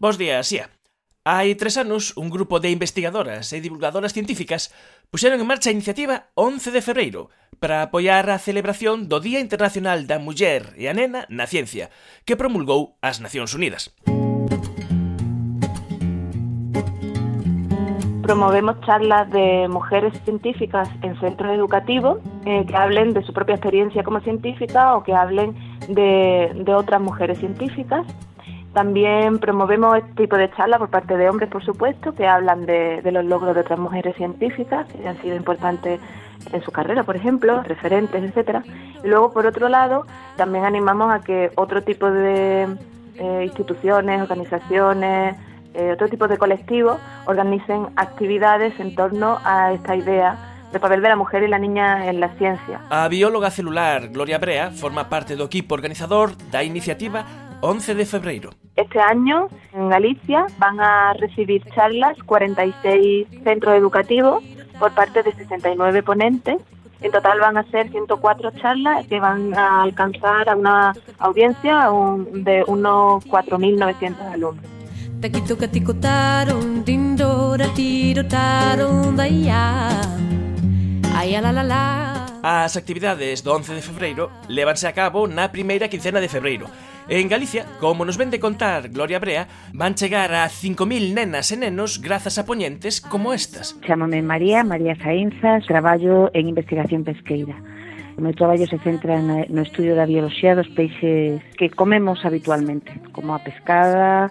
Bos días, Sia. Hai tres anos, un grupo de investigadoras e divulgadoras científicas puxeron en marcha a iniciativa 11 de febreiro para apoiar a celebración do Día Internacional da Muller e a Nena na Ciencia, que promulgou as Nacións Unidas. Promovemos charlas de mujeres científicas en centros educativos eh, que hablen de su propia experiencia como científica o que hablen de, de otras mujeres científicas también promovemos este tipo de charlas por parte de hombres, por supuesto, que hablan de, los logros de otras mujeres científicas que han sido importantes en su carrera, por ejemplo, referentes, etcétera. Y luego, por otro lado, también animamos a que otro tipo de eh, instituciones, organizaciones, eh, otro tipo de colectivos organicen actividades en torno a esta idea de papel de la mujer y la niña en la ciencia. A bióloga celular Gloria Brea forma parte do equipo organizador da iniciativa 11 de febreiro. Este año en Galicia van a recibir charlas 46 centros educativos por parte de 69 ponentes. En total van a ser 104 charlas que van a alcanzar a una audiencia de unos 4.900 alumnos. As actividades do 11 de febreiro levanse a cabo na primeira quincena de febreiro En Galicia, como nos vende contar Gloria Brea, van chegar a 5.000 nenas e nenos grazas a poñentes como estas. Chámame María, María Sainzas, traballo en investigación pesqueira. O meu traballo se centra no estudio da bioloxía dos peixes que comemos habitualmente, como a pescada,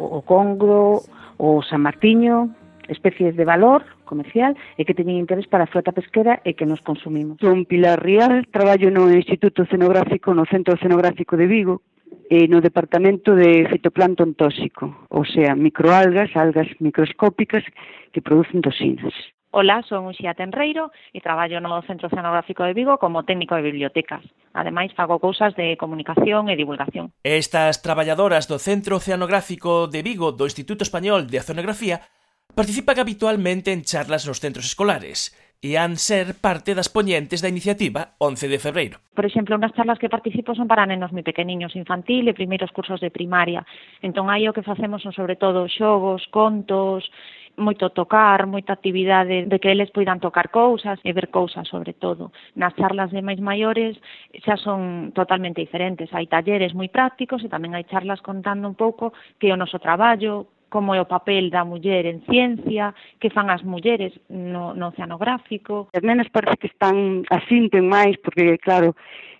o congro, o san martiño, especies de valor comercial e que teñen interés para a frota pesquera e que nos consumimos. Son Pilar Rial, traballo no Instituto Oceanográfico, no Centro Oceanográfico de Vigo, eh, no Departamento de Fitoplancton Tóxico, ou sea, microalgas, algas microscópicas que producen toxinas. Ola, son Uxía Tenreiro e traballo no Centro Oceanográfico de Vigo como técnico de bibliotecas. Ademais, fago cousas de comunicación e divulgación. Estas traballadoras do Centro Oceanográfico de Vigo do Instituto Español de Oceanografía participan habitualmente en charlas nos centros escolares, e han ser parte das poñentes da iniciativa 11 de febreiro. Por exemplo, unhas charlas que participo son para nenos moi pequeniños infantil e primeiros cursos de primaria. Entón, aí o que facemos son sobre todo xogos, contos, moito tocar, moita actividade de que eles poidan tocar cousas e ver cousas sobre todo. Nas charlas de máis maiores xa son totalmente diferentes. Hai talleres moi prácticos e tamén hai charlas contando un pouco que é o noso traballo, como é o papel da muller en ciencia, que fan as mulleres no, no oceanográfico. As nenas parece que están, asinten máis, porque, claro,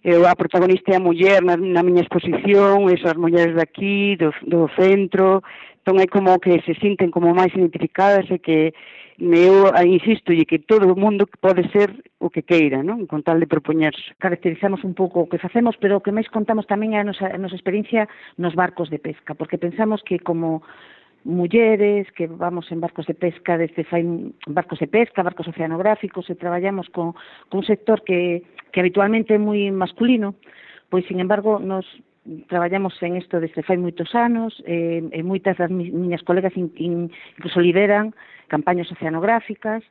eu a protagonista é a muller na, na miña exposición, e as mulleres daqui, do, do centro, entón é como que se sinten como máis identificadas e que eu insisto e que todo o mundo pode ser o que queira, non? con tal de propoñerse. Caracterizamos un pouco o que facemos, pero o que máis contamos tamén é a nosa, a nosa experiencia nos barcos de pesca, porque pensamos que como mulleres que vamos en barcos de pesca, desde fai barcos de pesca, barcos oceanográficos, e traballamos con, con un sector que, que habitualmente é moi masculino, pois, sin embargo, nos traballamos en isto desde fai moitos anos, eh, e moitas das miñas colegas in, in, incluso lideran campañas oceanográficas,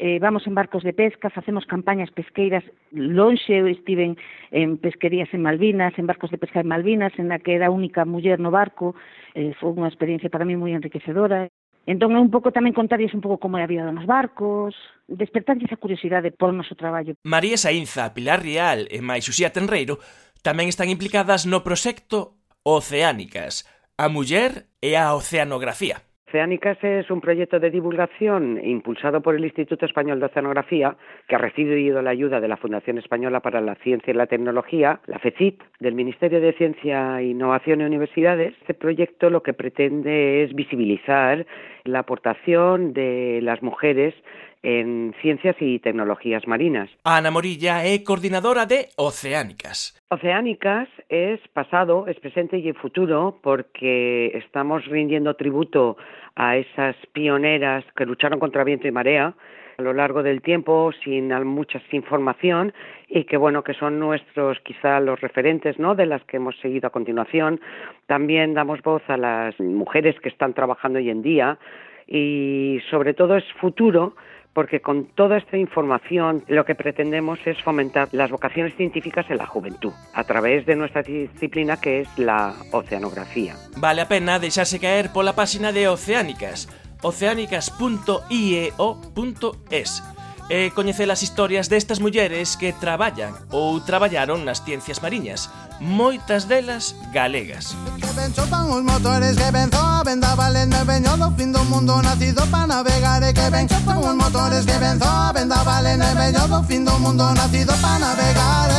eh, vamos en barcos de pesca, facemos campañas pesqueiras lonxe, eu estive en, pesquerías en Malvinas, en barcos de pesca en Malvinas, en la que era a única muller no barco, eh, foi unha experiencia para mí moi enriquecedora. Entón, é un pouco tamén contarles un pouco como é a vida nos barcos, despertarles a curiosidade polo noso traballo. María Sainza, Pilar Rial e máis Xuxía Tenreiro tamén están implicadas no proxecto Oceánicas, a muller e a oceanografía. Oceánicas es un proyecto de divulgación impulsado por el Instituto Español de Oceanografía, que ha recibido la ayuda de la Fundación Española para la Ciencia y la Tecnología, la FECIT, del Ministerio de Ciencia, Innovación y Universidades. Este proyecto lo que pretende es visibilizar la aportación de las mujeres en ciencias y tecnologías marinas. Ana Morilla é coordinadora de Oceánicas. Oceánicas es pasado, es presente y futuro porque estamos rindiendo tributo a esas pioneras que lucharon contra viento y marea a lo largo del tiempo sin mucha información y que bueno que son nuestros quizá los referentes no de las que hemos seguido a continuación también damos voz a las mujeres que están trabajando hoy en día y sobre todo es futuro porque con toda esta información lo que pretendemos es fomentar las vocaciones científicas en la juventud a través de nuestra disciplina que es la oceanografía. Vale a pena deixarse caer pola páxina de Oceánicas oceánicas.ieo.es e coñecer as historias destas mulleres que traballan ou traballaron nas ciencias mariñas, moitas delas galegas. Que ben chopan os motores, que ben me veño do fin do mundo nacido pa navegar, que ben chopan os motores, que ben me veño do fin do mundo nacido pa navegar.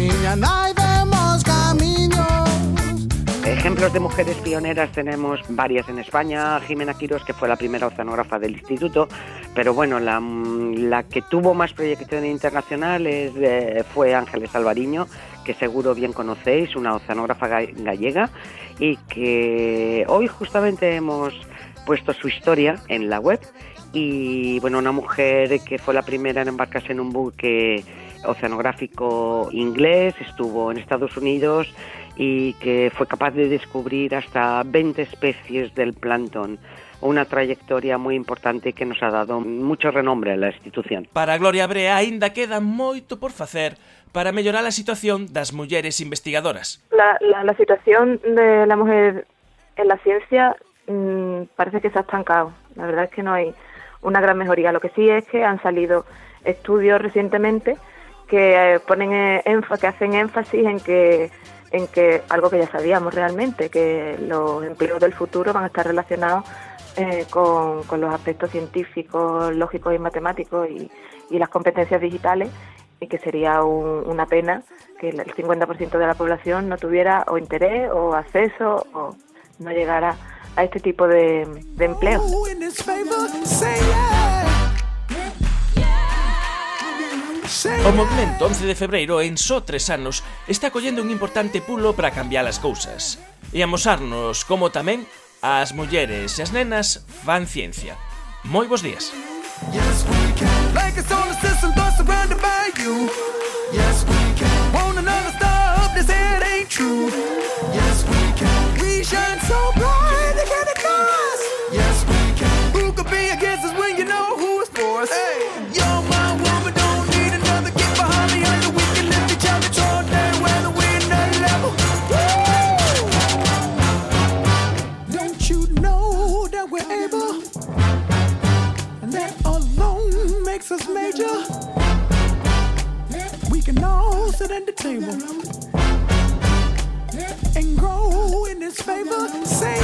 Miña nai Ejemplos de mujeres pioneras tenemos varias en España. Jimena Quiros, que fue la primera oceanógrafa del instituto, pero bueno, la, la que tuvo más proyección internacional es, eh, fue Ángeles Alvariño, que seguro bien conocéis, una oceanógrafa gallega, y que hoy justamente hemos puesto su historia en la web. Y bueno, una mujer que fue la primera en embarcarse en un buque oceanográfico inglés, estuvo en Estados Unidos y que fue capaz de descubrir hasta 20 especies del plancton unha trayectoria moi importante que nos ha dado mucho renombre a la institución. Para Gloria Brea aínda queda moito por facer para mellorar a situación das mulleres investigadoras. La, la, la situación de la mujer en la ciencia mmm, parece que se ha estancado. La verdad es que no hay una gran mejoría. Lo que sí es que han salido estudios recientemente que eh, ponen eh, que hacen énfasis en que en que algo que ya sabíamos realmente, que los empleos del futuro van a estar relacionados eh, con, con, los aspectos científicos, lógicos y matemáticos y, y las competencias digitales y que sería un, una pena que el 50% de la población no tuviera o interés o acceso o no llegara a este tipo de, de empleo. O movimento 11 de febreiro en só tres anos está collendo un importante pulo para cambiar as cousas e amosarnos como tamén as mulleres e as nenas fan ciencia. Moi bons días. Yes, we can. Like it's on the system, surrounded by you. Say